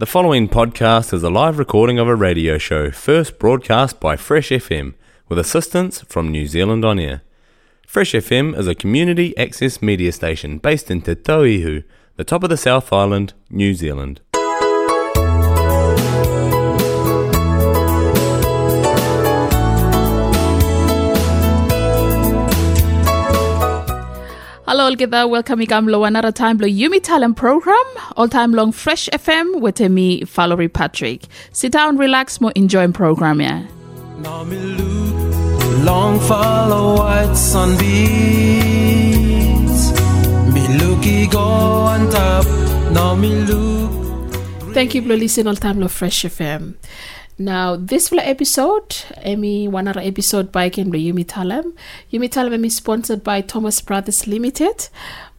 The following podcast is a live recording of a radio show first broadcast by Fresh FM with assistance from New Zealand On Air. Fresh FM is a community access media station based in Te Tauihu, the top of the South Island, New Zealand. Hello all. together, welcome to another time to Yumi Talem program, all time long Fresh FM with me, Valerie Patrick. Sit down, relax, more enjoying program, yeah. Now me look, long follow white sunbeams. Me looky go on top, now me look. Thank you for listening all time to Fresh FM. Now, this episode, Emi one other episode by Ken Yumi Talem is sponsored by Thomas Brothers Limited.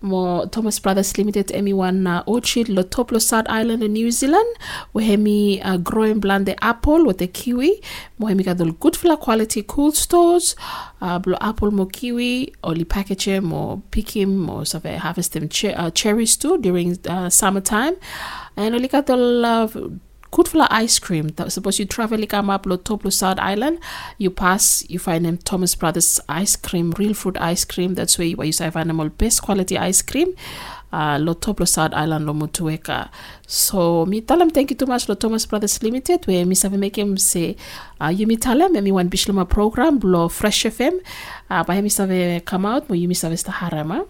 Mo Thomas Brothers Limited Emi one uh, orchard lo top lo South Island in New Zealand. We hemi uh, growing blend the apple with the kiwi. Mo hemi got the good for quality cool stores. Uh, blo apple mo kiwi only package him or pick him or so harvest them uh, cherries too during uh, summertime. And only got the for ice cream. That- Suppose you travel come up lo top lo South Island, you pass, you find them Thomas Brothers ice cream, real fruit ice cream. That's where you, where you find them best quality ice cream. Uh, lo top South Island lo Motueka. So me tell them thank you too much Thomas Brothers Limited where me save make him say uh, you me tell them me one bishlama program lo Fresh FM. Uh, by me save come out mo you save sta harama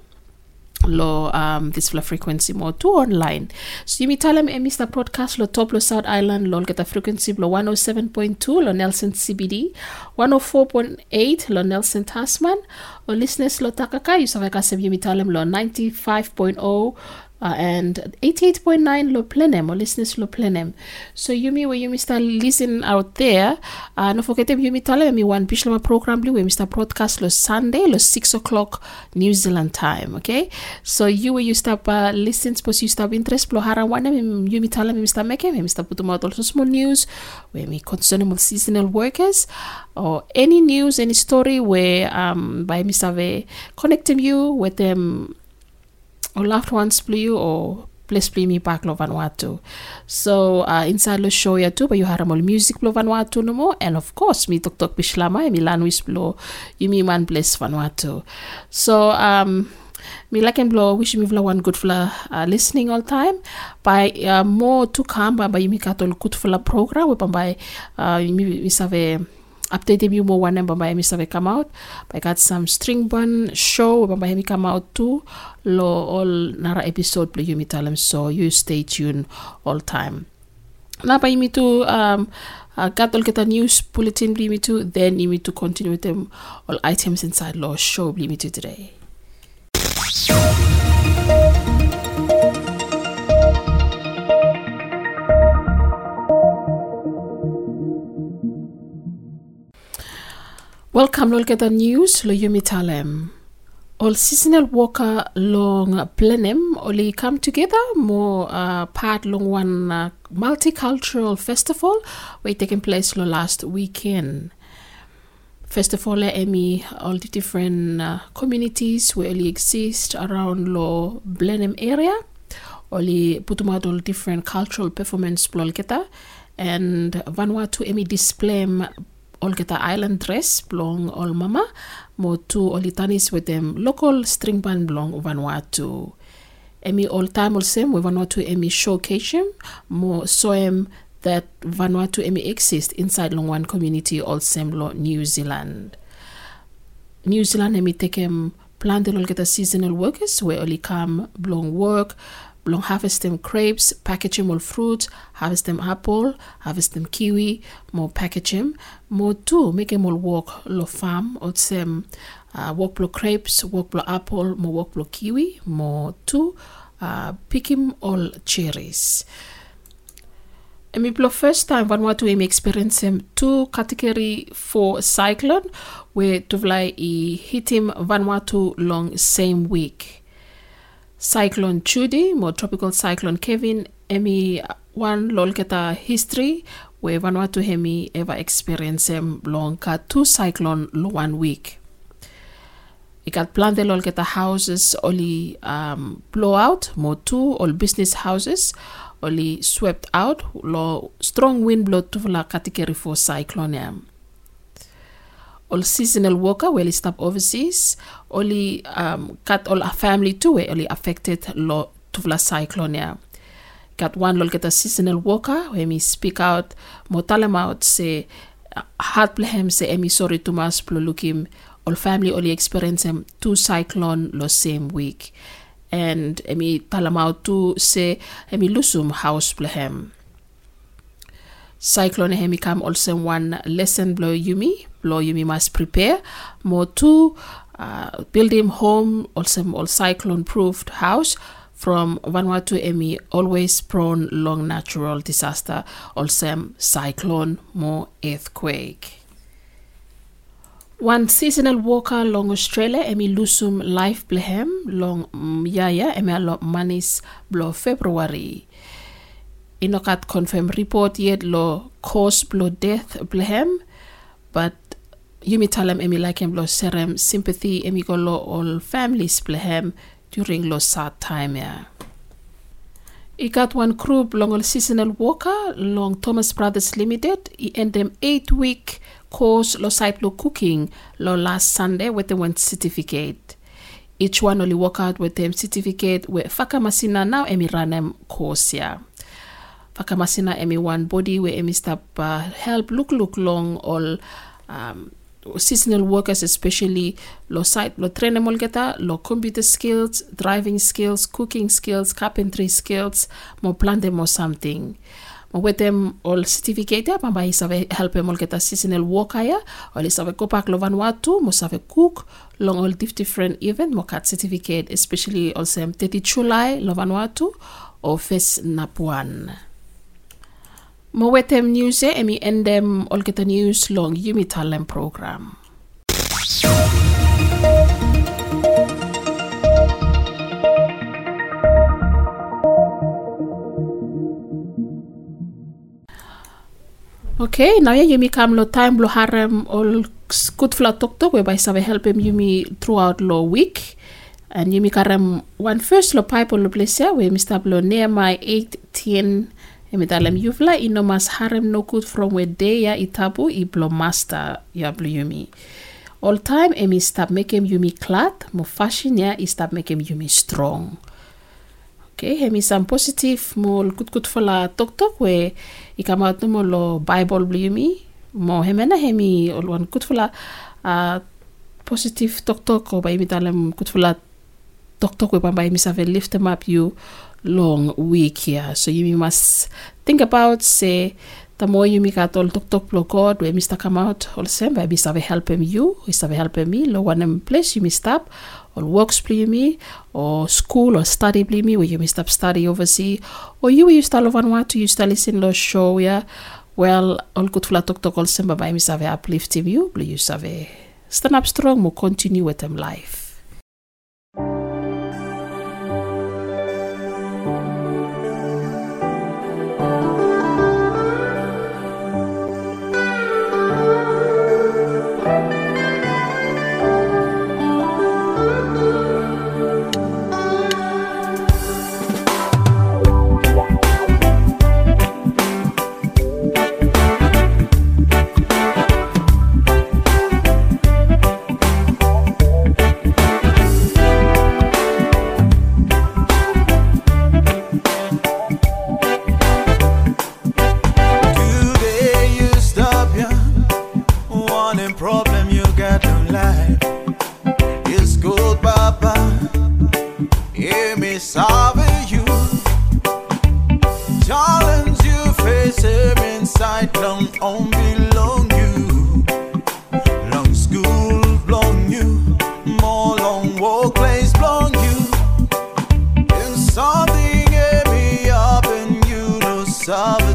lo um this flow frequency mo to online so yimi tell them Mr. broadcast lo top lo South Island lo get a frequency lo 107.2 lo Nelson CBD 104.8 lo Nelson Tasman o listeners lo Takaka you save kasem yimi them lo 95.0 uh, and 88.9 lo plenem or listeners lo plenem so yumi where yumi start listening out there uh, no forget yumi tell me one bishlama program blue where Mr. broadcast lo sunday lo 6 o'clock new zealand time okay so you where you start uh, listen suppose you start interest lo hara one yumi tell me Mr. make him Mr. put them out also small news where me concern with seasonal workers or any news any story where um by Mr. Connecting you with them or loved ones blue or please play me back lo Vanuatu. So uh, inside the show ya too, but you have more music lo Vanuatu no more, and of course me tok tok bishlama mi lanwis blo you me man bless Vanuatu. So um me like and blow wish me vla one good fla uh, listening all time by uh, more to come by you me katol good fla program we by uh mi mi save update you more one number by me save come out. I got some string bun show by me come out too. Lo all nara episode play you me tell them so you stay tuned all time. Na pa imi to um uh, got all get a news bulletin me to then you imi to continue with them all items inside law show me to today Welcome the news lo yumi talem. All seasonal worker long plenem only come together more uh, part long one uh, multicultural festival we taking place lo last weekend. Festival Emmy all the different uh, communities will only exist around lo Blenheim area. Only putumat all different cultural performance blol kita and Vanuatu Emmy display all get a island dress belong all mama mo olitanis with them local string band belong Vanuatu. Emi all time all same with Vanuatu Emi showcase mo so em that Vanuatu Emi exist inside long one community all same lo New Zealand. New Zealand Emi take him plan they all get a seasonal workers where only come belong work belong harvest them grapes, package them all fruit, harvest them apple, harvest them kiwi, more package them, more too, make them all work lo farm, or some uh, work blow grapes, work blow apple, more work blow kiwi, more too, uh, pick him all cherries. And maybe the first time Vanuatu we experience him two category four cyclone where Tuvlai he hit him Vanuatu long same week. Cyclone Judy, more tropical cyclone Kevin, Emi one lol keta history where Vanuatu Hemi ever experience him long two cyclone lo one week. It got planned the lol keta houses only um, blow out, more two all business houses oli swept out lo strong wind blow tufula category 4 cyclone ya all seasonal worker where stop overseas only um, all a family too where only affected lo tufula cyclone ya got one lol get a seasonal worker where me speak out mo him out say him say emi sorry to mas him. All family only experience him two cyclone lo same week. And emi out to say emi lusum house him cyclone hemi come also one lesson blow yumi blow yumi must prepare more two uh, build him home also all cyclone proofed house from Vanuatu Emi always prone long natural disaster, also cyclone, more earthquake. One seasonal walker long Australia emi lusum life blehem long yaya emi manis blo February. Inokat confirm report yet lo cause blo death blehem, but yumi talem emi like blo serem sympathy emi golo all families blehem during lo sad time ya. I got one crew long seasonal worker long Thomas Brothers Limited. I end them eight week course lo site lo cooking lo last Sunday with the one certificate. Each one only work out with them certificate with Fakamasina now emi ranem course ya. fakamasina emi one body where emi stop uh, help look look long all um, seasonal workers especially lo site lo train mol geta lo computer skills driving skills cooking skills carpentry skills mo plan them or something. Mo wetem all certificate pa ba isave help mol geta seasonal worker ya ol isave kopak lo vanuatu mo save cook long all different event mo kat certificate especially ol sem 30 July lo vanuatu o fes napuan mo wetem news e emi endem olketo news long yumi talem program. Ok now ye yumi kam lo time lo harem ol good fla tok tok whereby save help em yumi throughout lo week. And yumi karem one first lo pipe lo place where mr blo near my 18 emi lem yuvla ino mas harem nokut from wedeya itabu i blomasta ya bluyumi. All time emi stab makem yumi klat, mo fashion ya i stab makem yumi strong. Okay, hemi some positive mo kut kut fola tok tok we i come lo Bible bluyumi. Mo hemena hemi olwan kut fola uh, positive tok tok o ba imi lem kut fola tok tok we ba imi save lift them up you long week here. So you must think about say the more you make at all talk talk blow God where Mr. come out all same by Mr. help him you, Mr. help me, lo one place you must stop or works play me or school or study play me where you must stop study overseas or you you start over one to you start listen to show yeah well all good flat talk talk all same by Mr. uplift him you you save stand up strong more continue with them life. Inside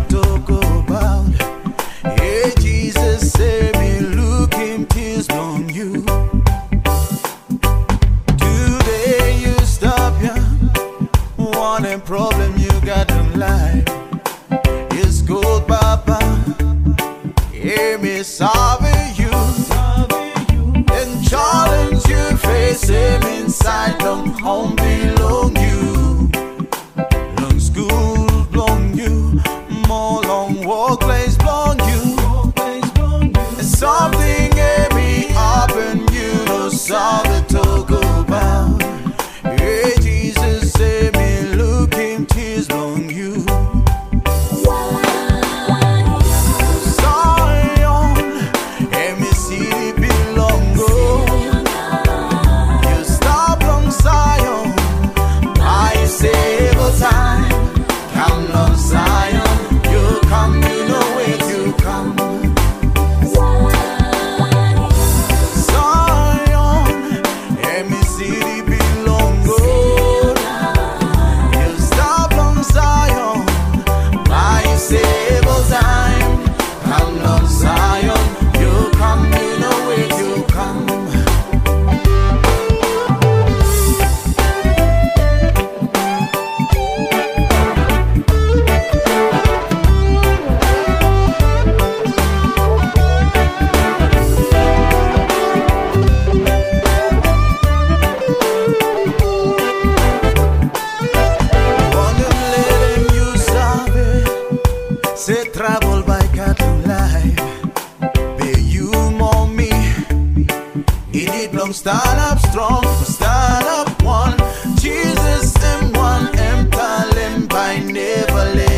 fight long. Stand up strong, stand up one. Jesus, in one, him call by never live.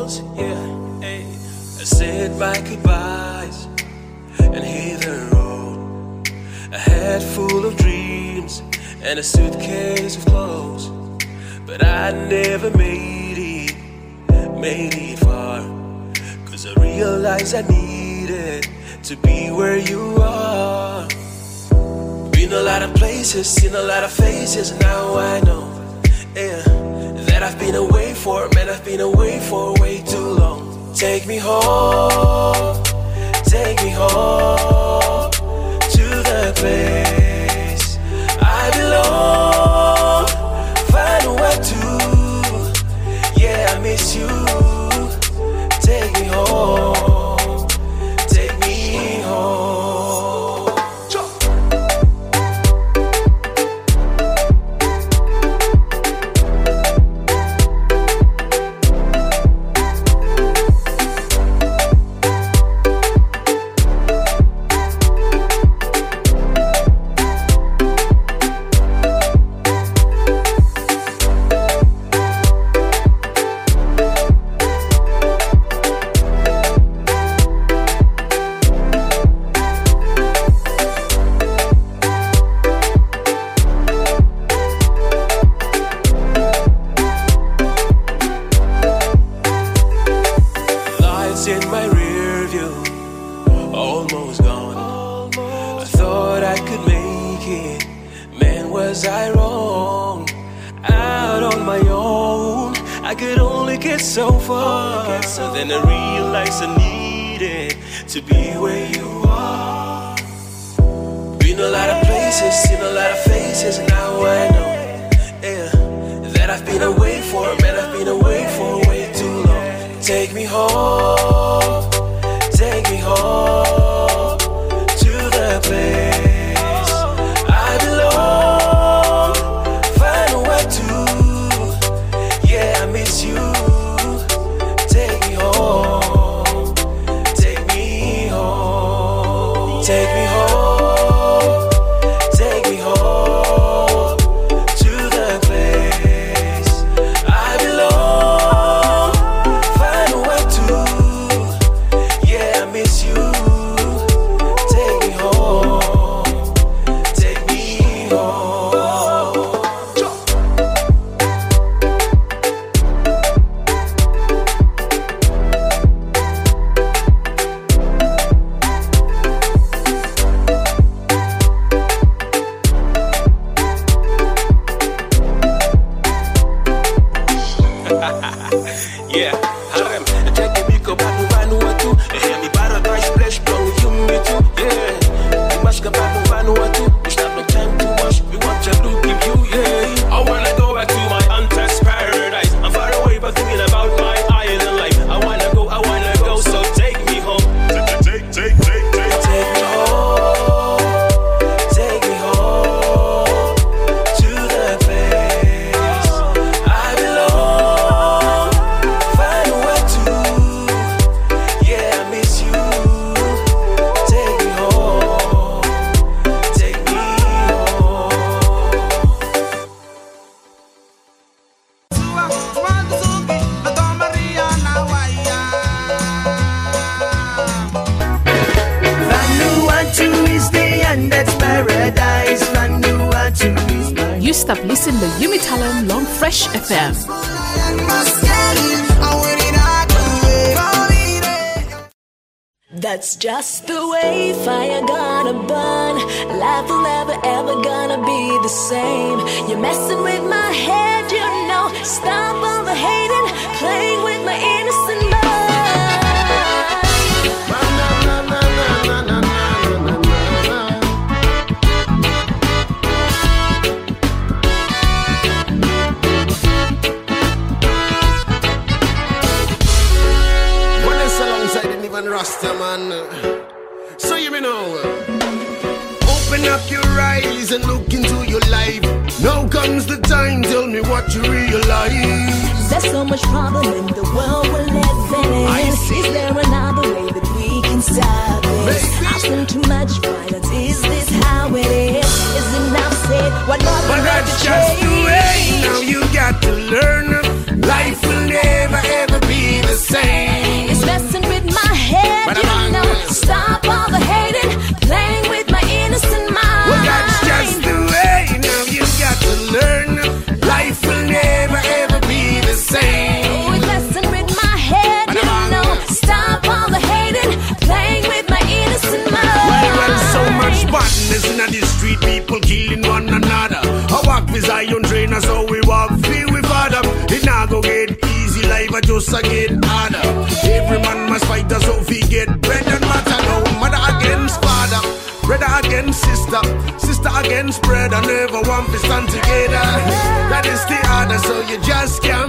Wheels, yeah. I said my goodbyes and hit the road. A head full of dreams and a suitcase of clothes. But I never made it, made it far. Cause I realized I needed to be where you are. Been a lot of places, seen a lot of faces, now I know. Yeah, that I've been away for, man, I've been away for way too long. Take me home, take me home to the place I belong. Find what to, yeah, I miss you. Take me home, Take me home, take me home to the place You stop listening to Yumi Talem Long Fresh FM. That's just the way fire gonna burn. Life will never ever gonna be the same. You're messing with my head, you know. Stop all the hating, playing take your eyes and look into your life. Now comes the time, tell me what you realize. There's so much problem in the world we're living. I see. Is there another way that we can stop this? I've seen too much violence. Is this how it is? Is enough said? What more But that's just the way. Now you got to learn. Life will never ever be the same. It's messing with my head. But is Zion trainers, so we walk free with father It not go get easy, life I just a get harder. Every man must fight us, so we get bread and matter. No mother against father, brother against sister, sister against brother. Never want to stand together. That is the order, so you just can't.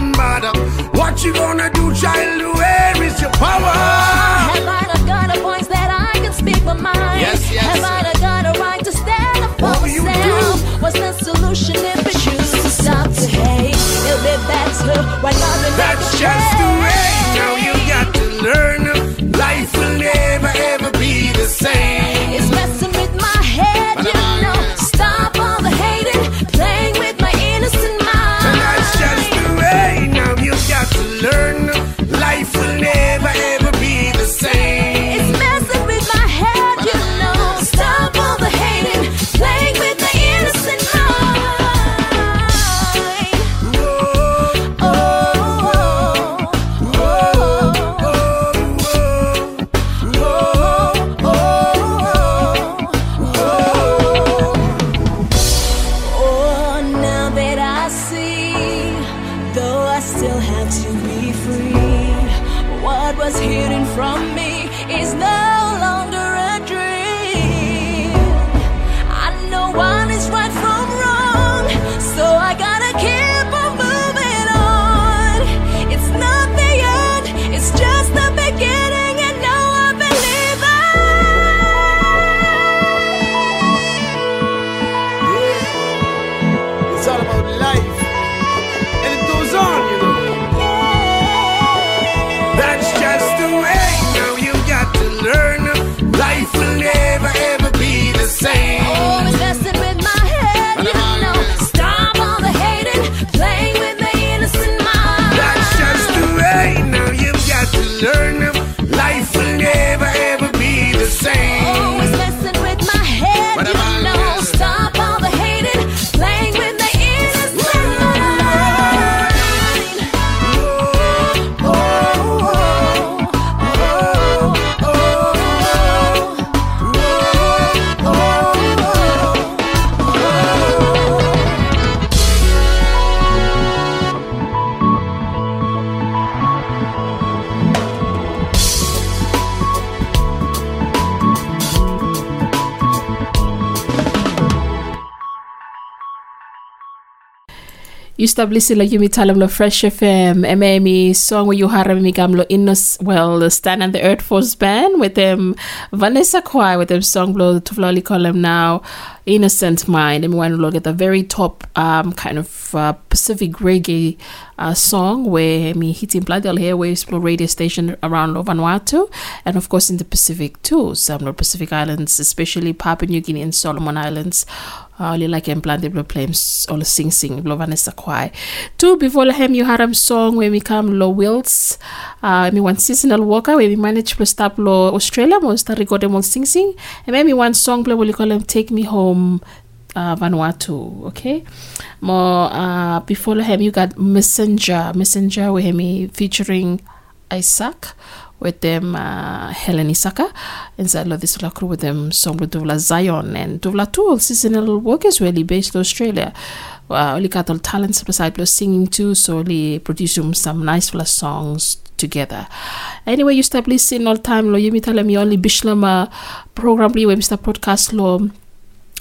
That's just the way. You established la yumi talam lo Fresh FM MME song where you haram mi gam lo innos well the Stand and the Earth Force Band with them Vanessa Kwai with them song blow to flawly column now Innocent Mind and we want to look at the very top um kind of uh, Pacific reggae uh, song where me hitting Bladel here where explore radio station around Vanuatu and of course in the Pacific too some of the Pacific Islands especially Papua New Guinea and Solomon Islands uh, li like en plan de blo plames or sing sing blo Vanessa Kwai. Two before lahem you haram song When we come lo Wills uh, me one seasonal walker where we manage to stop lo Australia mo start recording mo sing sing and maybe one song blo we call Him take me home uh, Vanuatu, okay? More uh, before him, you got Messenger, Messenger where me featuring Isaac with them uh, Helen Isaka inside of this crew with them with Duvla Zion and Duvla Tool seasonal workers really based in Australia uh, got all talents beside plus singing too so only produce some nice songs together anyway you start listening all time lo yumi tell me only bishlama program where Mr. podcast lo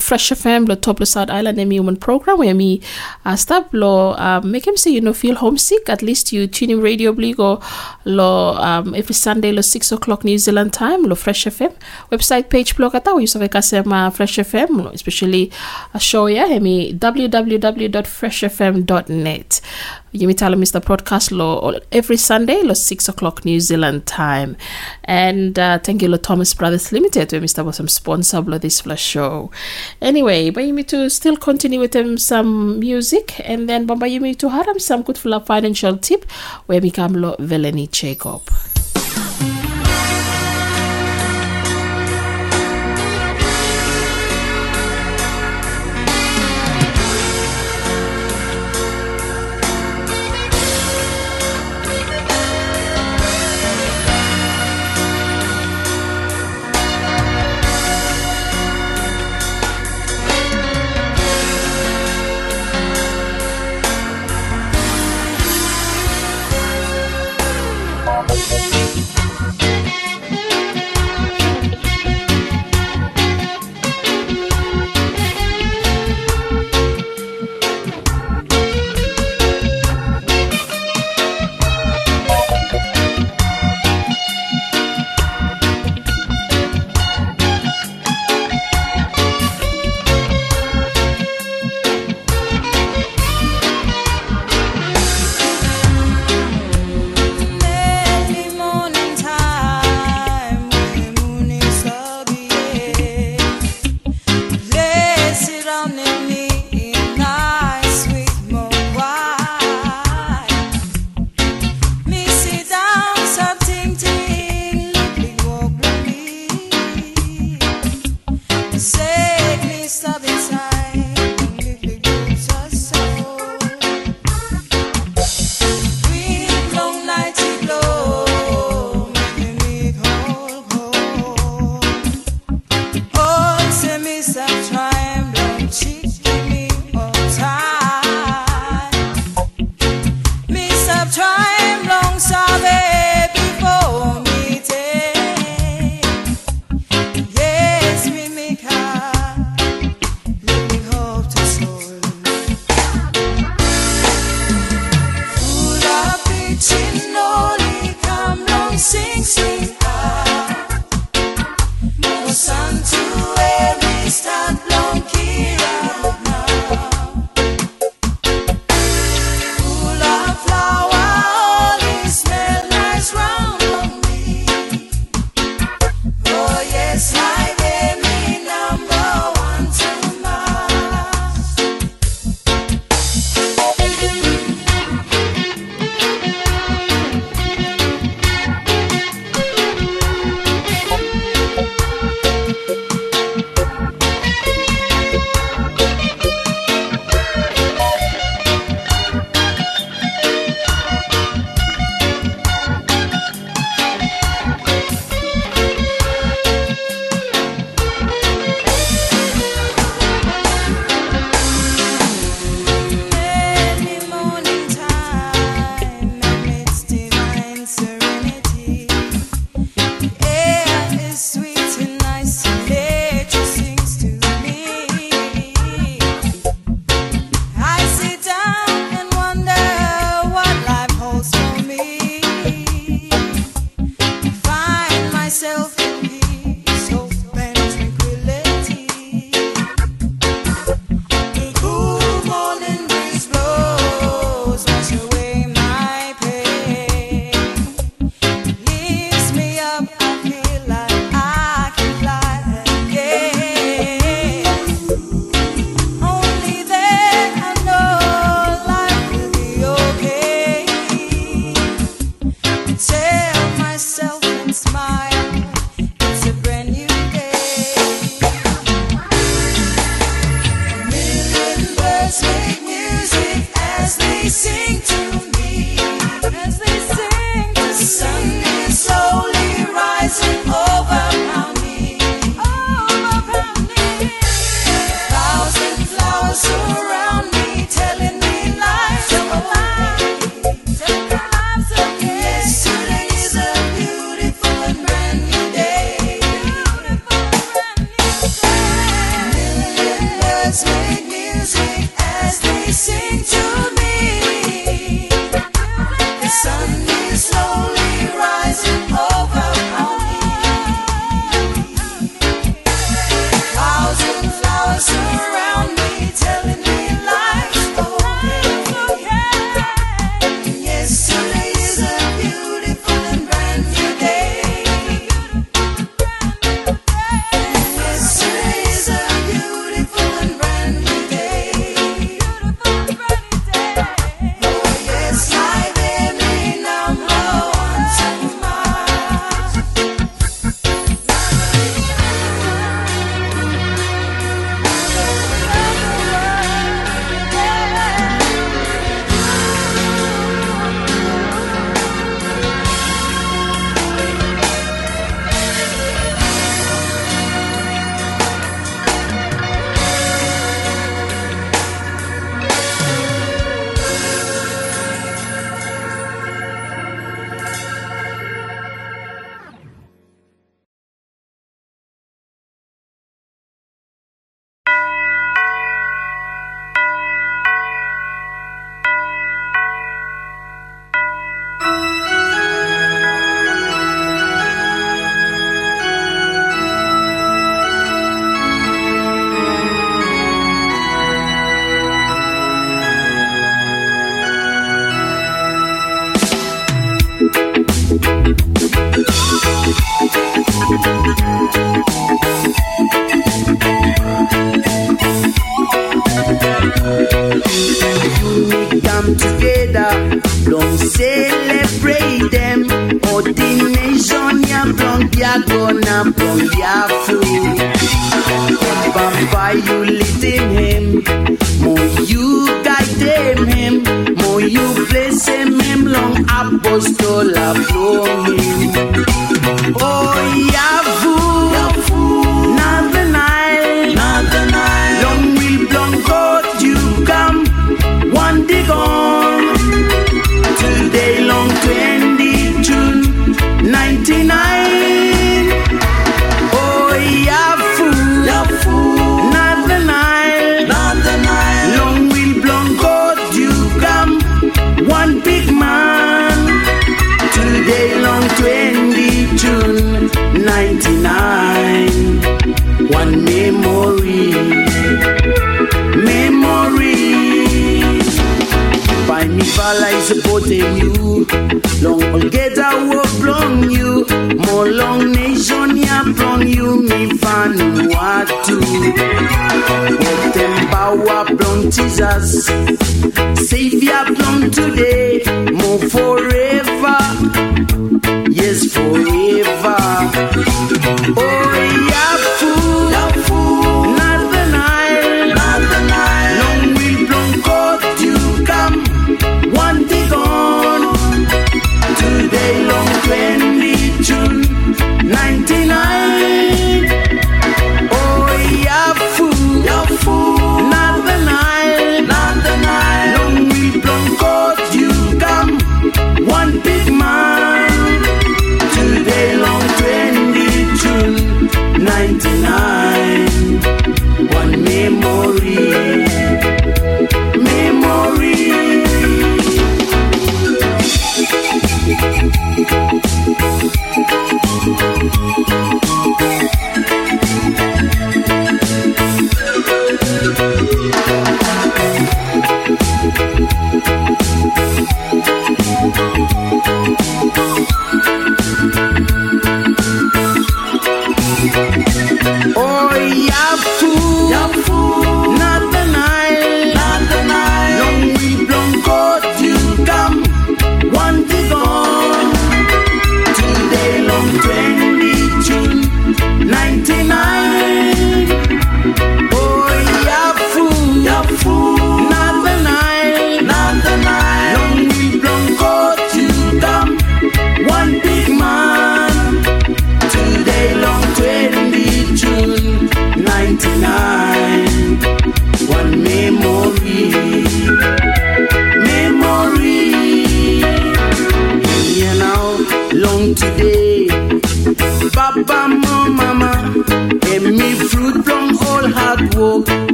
Fresh FM, lo top lo South Island and me human program where me uh, stop lo um, make him say you know feel homesick. At least you tune in radio bligo lo um, every Sunday lo six o'clock New Zealand time lo Fresh FM website page blog ata you save kasema Fresh FM especially a show ya hemi www.freshfm.net. Tell Mr. Broadcast Law every Sunday, lo six o'clock New Zealand time. And uh, thank you, lo Thomas Brothers Limited, where Mr. was some sponsor of this flash show. Anyway, but you me to still continue with them some music, and then Bamba you me to them some good financial tip, where we come lo Veleni Jacob. 99. One memory. Memory. By me, Vala is supporting you. Long Olgeta will from you. More long nation, ya from you. Me, Vanuatu. With them power from Jesus. Savior from today. More forever. is forever. Oh,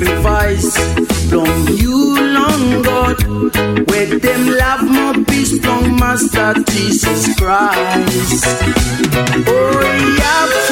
sacrifice from you, long God. Where them love more peace Long Master Jesus Christ. Oh yeah.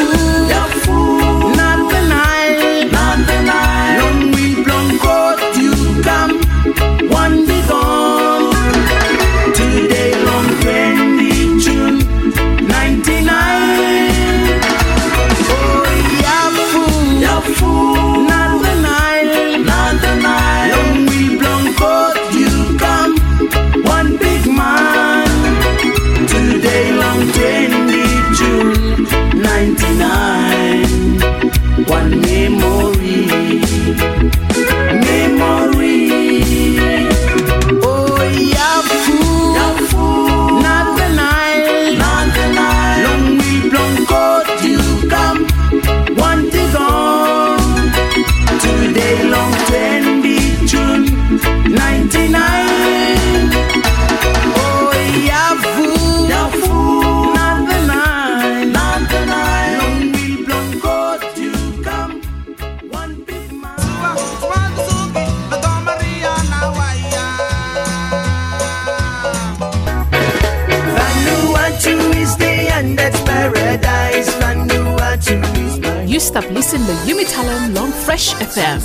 stop listening to Yumi Talam Long Fresh FM.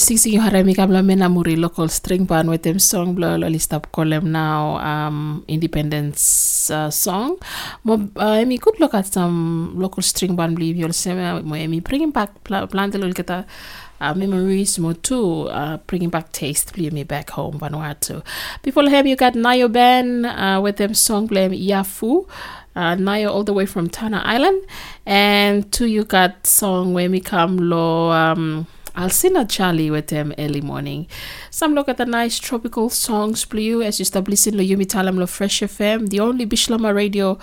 Emi sisi yung harami kam la mena muri local string band with them song blo lo listap kolem now um independence uh, song. Mo uh, emi could look at some local string band believe you'll say mo emi bringing back pla- plan lo kita uh, memories mo too uh, bringing back taste believe me back home Vanuatu. Before him you got Nayo Ben uh, with them song blame Yafu. Uh, Nayo all the way from Tanna Island and two you got song when we come low um Alcina Charlie with them early morning. Some look at the nice tropical songs blue as you start listening to Yumi Talam lo Fresh FM, the only Bislama radio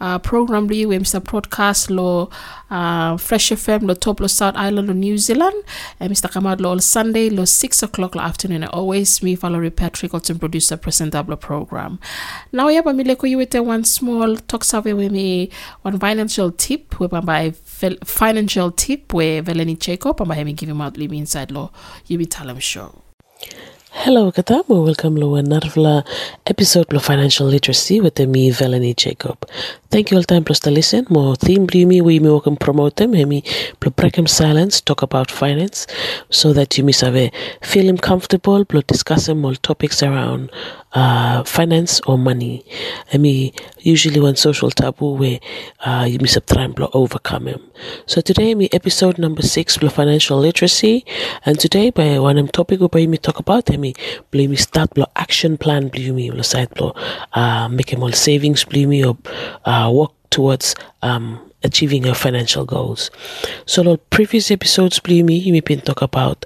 uh, program blue we Mr. Broadcast lo uh, Fresh FM lo top lo South Island lo New Zealand and Mr. Kamad lo all Sunday lo 6 o'clock lo afternoon always me Valerie Patrick also producer presenter lo program. Now yeah but me leko you with one small talk survey with me one financial tip we by financial tip where Veleni Jacob and by me give him out living inside law Yumi Talam show. Hello, kata mo welcome lo narvla episode of financial literacy with me Velani Jacob. Thank you all time plus to listen. Mo theme me we me welcome promote them. Hemi break him silence talk about finance so that you miss have feel him comfortable. Plo discuss him all topics around uh, finance or money. Hemi usually one social taboo where uh, you miss a and plo overcome him. So today me episode number six plo financial literacy and today by one of topic we me talk about hemi bli me start plo action plan bli me plo side plo uh, make him all savings bli me or uh, work towards um, achieving your financial goals. So, the previous episodes, believe me, you may been talk about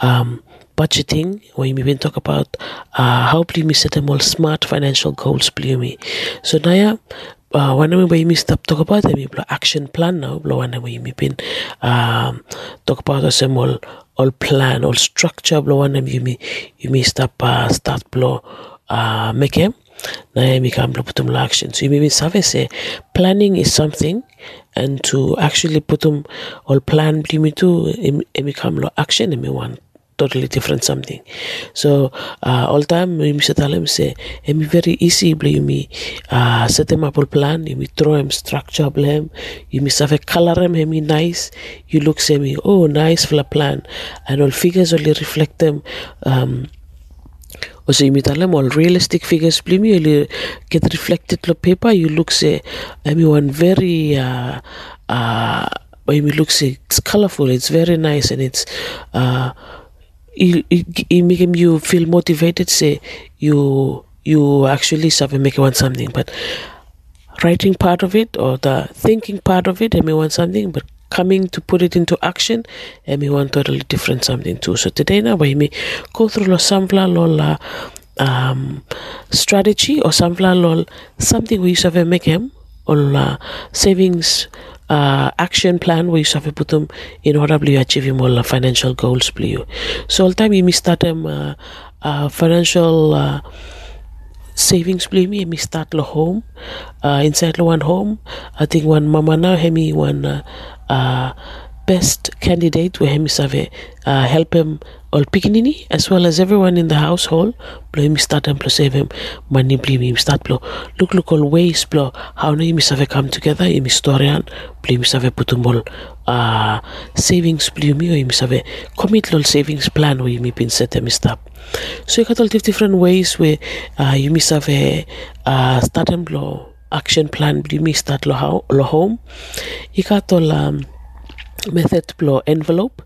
um, budgeting, you may been talk about uh, how me set them all smart financial goals, me. So, now, uh, when we stop talk about them, action plan now, blo when we been um, talk about us all all plan, all structure, blo when you may you may stop uh, start blo uh, make him naye mikambla put them action. So you may save say planning is something and to actually put them all plan me to become action and me one totally different something. So uh, all time him say it me very easy bli me uh, set them up all plan you me throw him structure you me save color him me nice you look say me oh nice for a plan and all figures only reflect them um, och så imitar all realistic figures me eller get reflected lo paper you look say I mean one very uh, uh, I mean look say it's colorful it's very nice and it's uh, it, it, make you feel motivated say you you actually of make want something. But writing part of it or the thinking part of it I may want something but coming to put it into action and we want totally different something too. So today now we may go through lo samvla lola um, strategy or samvla lol something we used to make him or savings uh, action plan we have put them in order to achieve all financial goals please so all time you miss that um, uh, uh, financial uh, savings play me me start lo home uh, inside lo one home. I think one mama now hemi one uh, uh, best candidate where hemi save uh, help him pikinini as well as everyone in the household blow him start and save him. Money bli him start blow. Look look all ways blow. How no him save come together? Him historian blow him save put him all. Uh, savings blow me or him save commit lol savings plan where him been set him stop so you got all different ways where uh, you miss have a uh, start and blow action plan bli me start lo home. You got all um, method below envelope.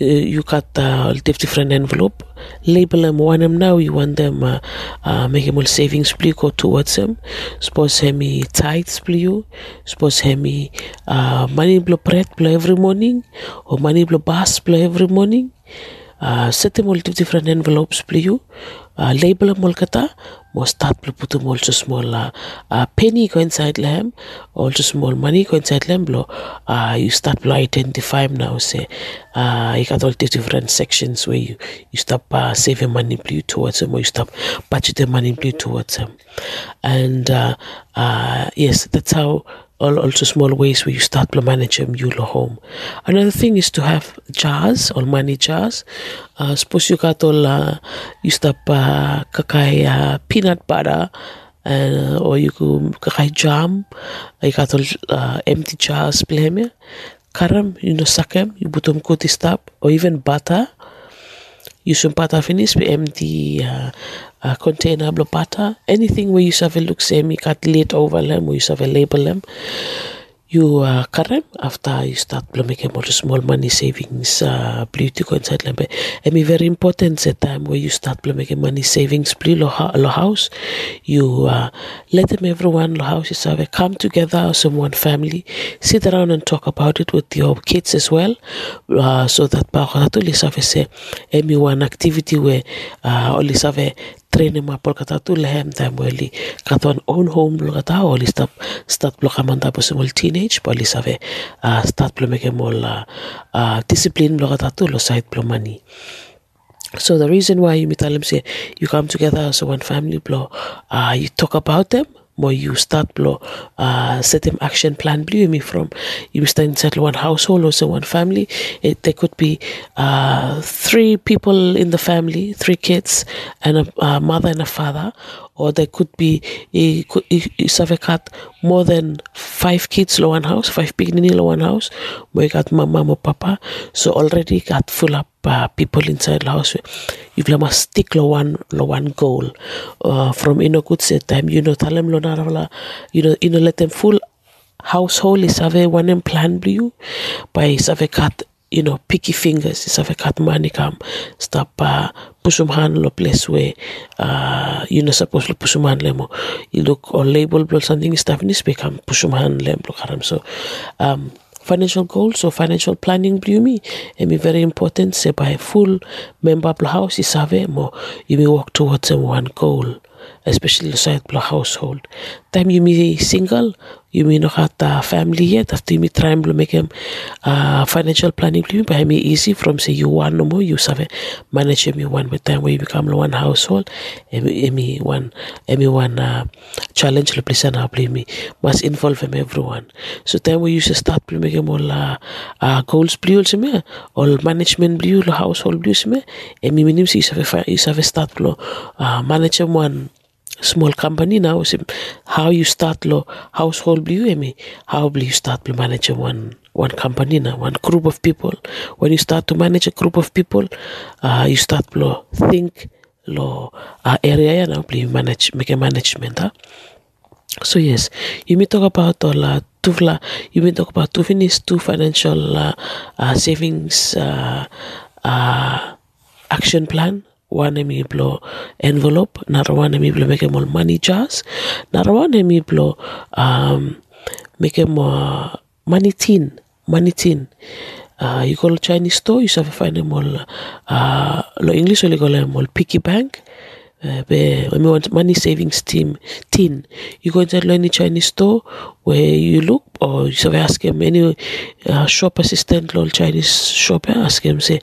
Uh, you got uh, different envelope. Label them one them now. You want them uh, uh, make them all savings please go towards them. Suppose hemi tithes please. Suppose hemi uh, money blow bread blow every morning or money blow bus blow every morning. Set them all to different envelopes please. Uh, label them all kata. Mo start below put them also small uh, uh, penny go inside them. Also small money go inside them below. Uh, you start below identify now. Say uh, you got all the different sections where you you stop uh, saving money blue towards them or you stop budgeting money blue towards them. And uh, uh, yes, that's how all also small ways where you start to manage your home. Another thing is to have jars or money jars. Uh, suppose you got all uh, you stop uh, kakai uh, peanut butter. Uh, or you go kakai jam, you got all uh, empty jars, blame Karam, you know, sakem, you put them kuti stop, or even butter. You some butter finish empty uh, uh, container butter. Anything where you have a look same, you cut lid over them, where you have a label them. You uh, cut after you start to make more small money savings uh, blue to inside. But I mean, very important at time where you start to make money savings blue lo, lo house. You uh, let them everyone lo house is have come together as one family, sit around and talk about it with your kids as well, uh, so that pakatu lisave say emi one activity where uh, only save train ma por kata tu lehem time weli katon own home lo kata oli stop start lo kamanda po small teenage poli save uh, start lo make mol uh, discipline lo kata tu lo side lo money so the reason why you them say you come together as one family blow, uh, you talk about them, or you start blow, uh, set them action plan blue me from you start inside one household or so one family. It, there could be uh, three people in the family, three kids and a, a mother and a father, or there could be a, a, cut more than five kids in one house, five big in one house. We got mama or papa, so already got full up uh, people inside the house. If You must stick lo one lo one goal. Uh, from you know good set time, you know tell them lo you know you know let them full household is have one plan blue by have cut you know picky fingers is have cut money come stop uh, push um hand lo place where uh, you know supposed to push um hand lemo you look or label or something stuff in this become push um hand lem lo karam so um financial goals or financial planning blue me and be very important say by full member the house is have more you may work towards one goal especially the inside the household. Time you may single you not have the family yet after you may try make them uh, financial planning but me easy from say you one no more you have manage me one with time where you become one household. Me one me one uh, challenge le place na play me must involve them everyone. So time you should start play make them all uh, uh, goals blue also me? All management blue lo household blue me? And me minim si you have start lo uh, manage them one small company. Now how you start lo household blue me? How will you start to manage one one company now one group of people? When you start to manage a group of people uh, you start lo think lo uh, area now you manage make a management huh? so yes you may talk about all uh, two fla- you may talk about two finish two financial uh, uh, savings uh, uh, action plan one emi blow envelope another one emi blow make more money jars another one emi blow um, make more money tin money tin. Uh, you go to Chinese store you have find them all uh, lo English only call them all piggy bank uh, be when we want money savings team tin. You go inside any Chinese store where you look or you have ask him any uh, shop assistant or Chinese shop ask him say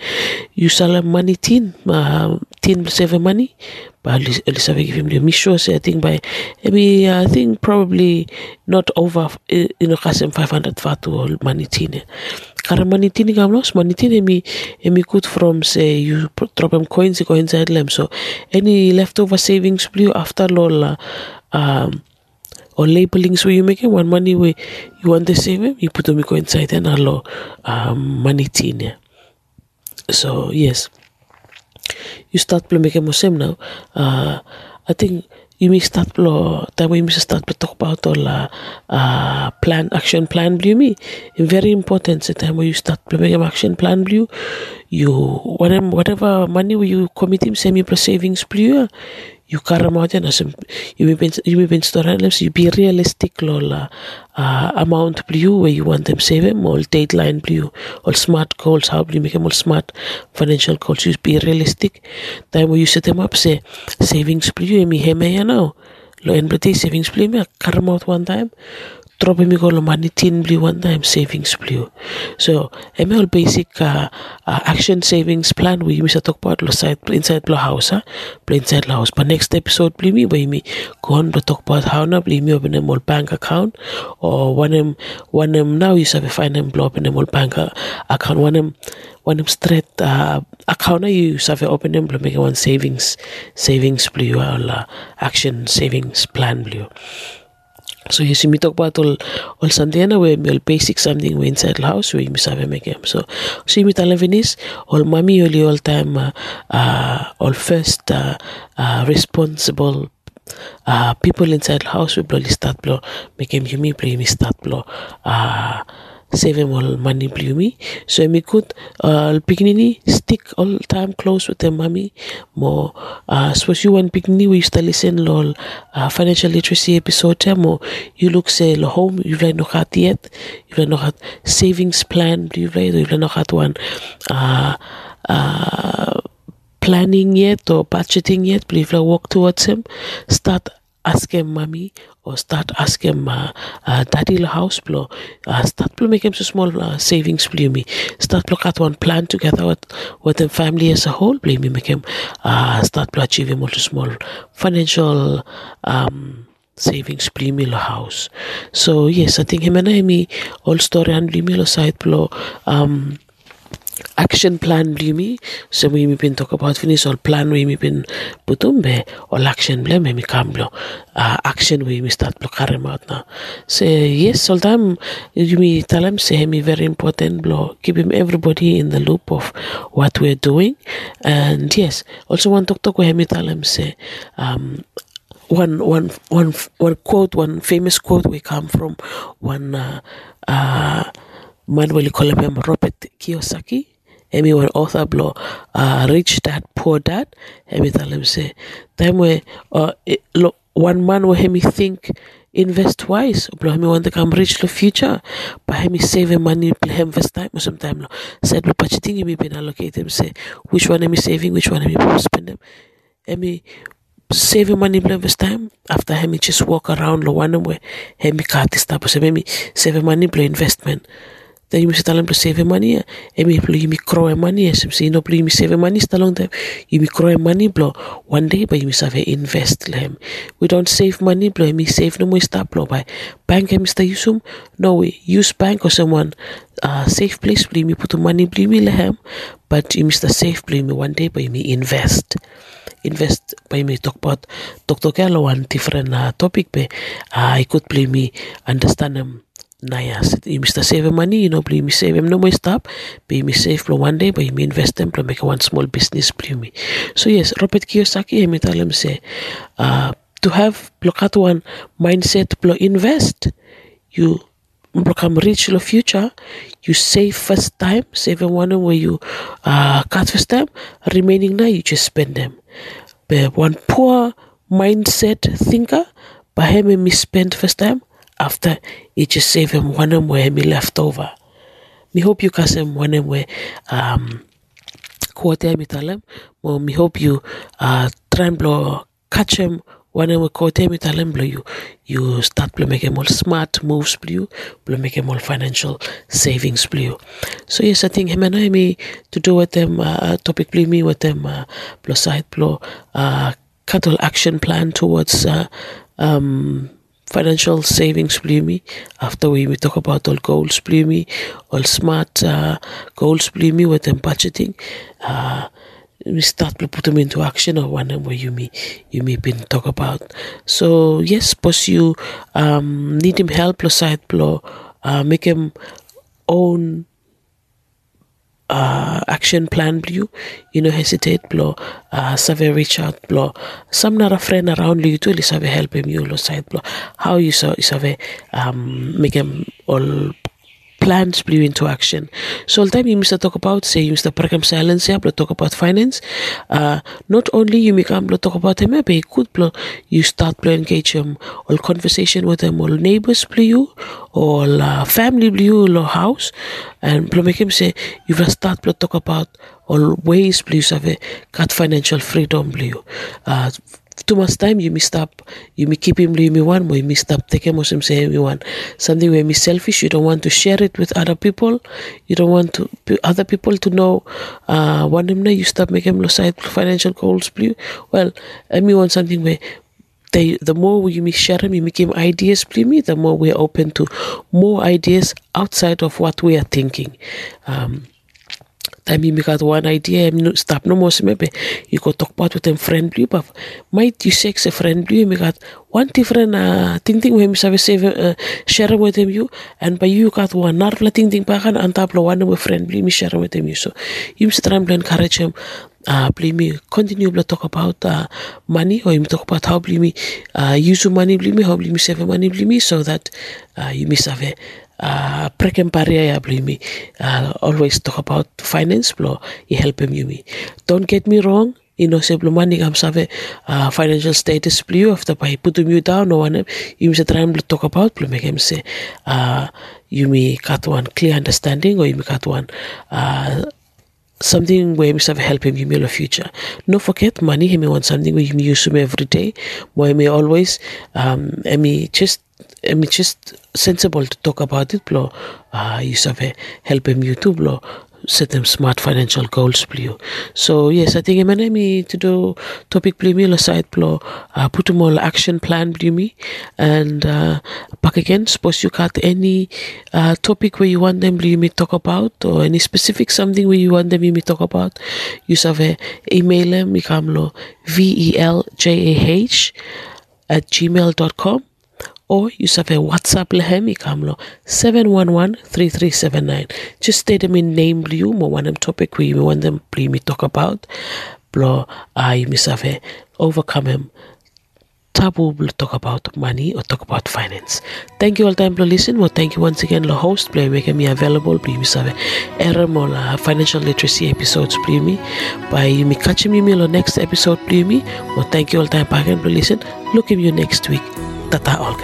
you sell a money tin uh, tin save money. But least give him the me say I think by maybe I think probably not over uh, you know kasem 500 fatu or money tin. Karena money tin kam los money tin emi emi good from say you drop them coins go inside them. So any leftover savings blue after lol uh, um or labelings where you make it? One money where you want to save it you put them go inside and allow um, money tin. So yes you start to make same now. Uh, I think you may start blo time may start to talk about all uh, uh, plan action plan blue me very important the time you start to make action plan blue you whatever whatever money you commit him semi plus savings blue you and as you be you be store you be realistic lola. Uh, amount blue where you want them save them all deadline blue all smart goals how you make them all smart financial goals. You be realistic. Time where you set them up say savings blue me heme ya now lo en brete savings blue me carry out one time lo money tin blue one time. Savings blue so all basic uh, uh, action savings plan we misa talk about lo side inside lo house play inside house. But next episode blue me we me go on to talk about how na blue me open them all bank account or one them one them now you have a find them blow open them all bank uh, account. One them one them straight uh, account na you have open them blow make one savings savings blue uh, action savings plan blue So yes, we talk about all something na we all basic something we inside the house we miss have make them. So so we tell Venice all mommy all all time uh, uh, all first uh, uh, responsible uh, people inside the house we blow start blow make him you me play me start blow uh, save him all money blue me. So me could uh, beginning stick all time close with their mommy more uh, you want beginning we used to listen lol uh, financial literacy episode more you look say lo home you like nog had yet. You like nog had savings plan you like you like nog one uh, uh, planning yet or budgeting yet but I walk towards him. Start ask him mommy or start ask him uh, uh, daddy la house blow uh, start blow make him so small uh, savings blue me start blow cut one plan together with with the family as a whole blame me make him uh, start blow achieve him also small financial um savings Blimilo house. So yes, I think him and I me all story and Blimilo side blow um action plan blimi so we mi pin talk about finish all plan we mi pin putumbe all action blem mi kamblo uh, action we mi start blo karem out now. So yes all time you tell him say me very important blo keep him everybody in the loop of what we're doing. And yes also one talk talk we mi tell him say um one one one one quote one famous quote we come from one uh, uh, man will call him Robert Kiyosaki Emi one author blow uh, rich dad poor dad Emi him say time where uh, lo, one man will him think invest wise him want to come rich the future but him save money blow him invest time or sometime lo. Said lo pachiting him been allocate him say which one am saving which one am I spend them Emi saving money invest time after him just walk around lo one way him cut this type so maybe save money blow investment then you him to save money emi blow you me crow money you know blow you me save money sta long time you me crow money blow one day but you must have invest lem we don't save money blow me save no more stop blow by bank em sta use um no we use bank or someone uh, safe place blow me put money blow me lehem but you must save blow me one day you me invest. Invest by me talk about talk talk one different uh, topic be uh, I could play me understand them Naya, you must save money, you know, play me save him. No more stop, pay me save for one day, but me invest them, make one small business, play me. So yes, Robert Kiyosaki, he tell him say, uh, to have block one mindset, blow invest, you become rich in the future, you save first time, save one where you uh, cut first time, remaining now you just spend them. But one poor mindset thinker, but him me spend first time, after just save him one of where me left over. Me hope you can him one of where um quarter me him. Well, me hope you uh try and blow catch him one of quarter me him blow you you start blow make him all smart moves blue blow make him all financial savings blue. So yes, I think him and I me to do with them uh, topic blue me with them uh blow side blow uh cattle action plan towards uh um financial savings bloomy after we, we talk about all goals bloomy all smart uh, goals bloomy with them budgeting uh, we start to put them into action or one where you may you may been talk about. So yes you um, need him help plus side blow uh, make him own uh, action plan blue. You know hesitate blo uh, save reach out blo some nara friend around you to save help him you lo side blo how you so save um make him all plans blew into action. So all the time you must talk about, say you must program silence but talk about finance. Uh, not only you make um, talk about them, but good blo, you start to engage them all conversation with them, all neighbors blew you, all uh, family blew you, or house, and blo make him say you will start to talk about all ways blew you have got financial freedom blew you. Uh, too much time you may stop you may keep him you may want you may stop taking him say you want something where me selfish you don't want to share it with other people. You don't want to other people to know uh one him you stop making him side financial goals blue well I mean want something where they, the more you may share them, you make him ideas, please me, the more we're open to more ideas outside of what we are thinking. Um, time you got one idea and no, stop no more maybe you go talk about with them friendly but might you sex a friendly you got one different uh, thing thing have save uh, share with them you and by you got one narfla thing thing on top of one with friendly me share with them you so you must try and encourage him. uh, me, continue to talk about uh, money or you talk about how me, uh, use money, me, how me, save money, me, so that uh, you have a uh, preken paria me, uh, always talk about finance, blo, you help him you me. Don't get me wrong, you know, say money comes have a uh, financial status blue after by put you down or one you must try and talk about him say uh you may got one clear understanding or you may got one uh something where have help him you may future. No forget money he may want something where you use him every day. Where may always um I mean just I mean just sensible to talk about it blow uh you have help him you too blow set them smart financial goals blue. So yes, I think I'm me to do topic blue me aside blow uh, put them all action plan blue me. And uh, back again suppose you got any uh, topic where you want them blue me talk about or any specific something where you want them me talk about. You have email them ikamlo v e l j a h at gmail.com or you have a WhatsApp lehem ikamlo 711-3379. Just state them in name blue mo them topic we want them blue me talk about. Blo I miss have a overcome him taboo will talk about money or talk about finance. Thank you all time for listening. Well, thank you once again, the host, play making me available. Please me save error more uh, financial literacy episodes, please me. By me catching me on next episode, please me. Well, thank you all time back and listen. Look at you next week. Tata all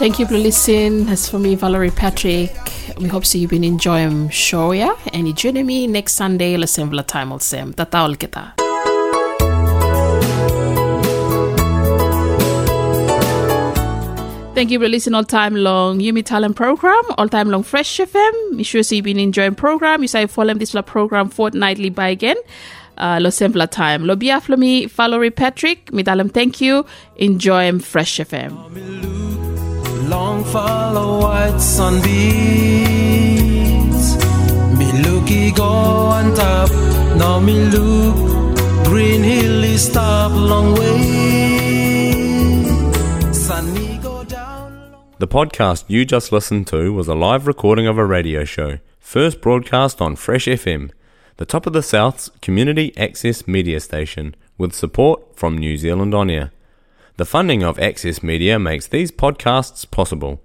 Thank you for listening. That's for me, Valerie Patrick, we hope so you've been enjoying show, yeah? And you join me next Sunday, let's la same time all same. Tata all kita. Thank you for listening all time long Yumi Talam program, all time long Fresh FM. Make sure so you've been enjoying program. You say follow this la program fortnightly by again. Uh, lo same time. Lo biaf lo mi Valerie Patrick. Mi dalam thank you. Enjoy Fresh FM. Long follow white sunbeams. Me looky go on top. Now me look. Green hill is stop long way. The podcast you just listened to was a live recording of a radio show, first broadcast on Fresh FM, the top of the South's community access media station, with support from New Zealand On Air. The funding of Access Media makes these podcasts possible.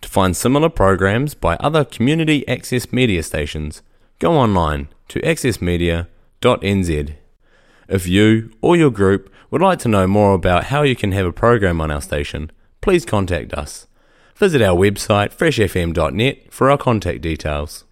To find similar programs by other community access media stations, go online to accessmedia.nz. If you or your group would like to know more about how you can have a program on our station, please contact us. Visit our website freshfm.net for our contact details.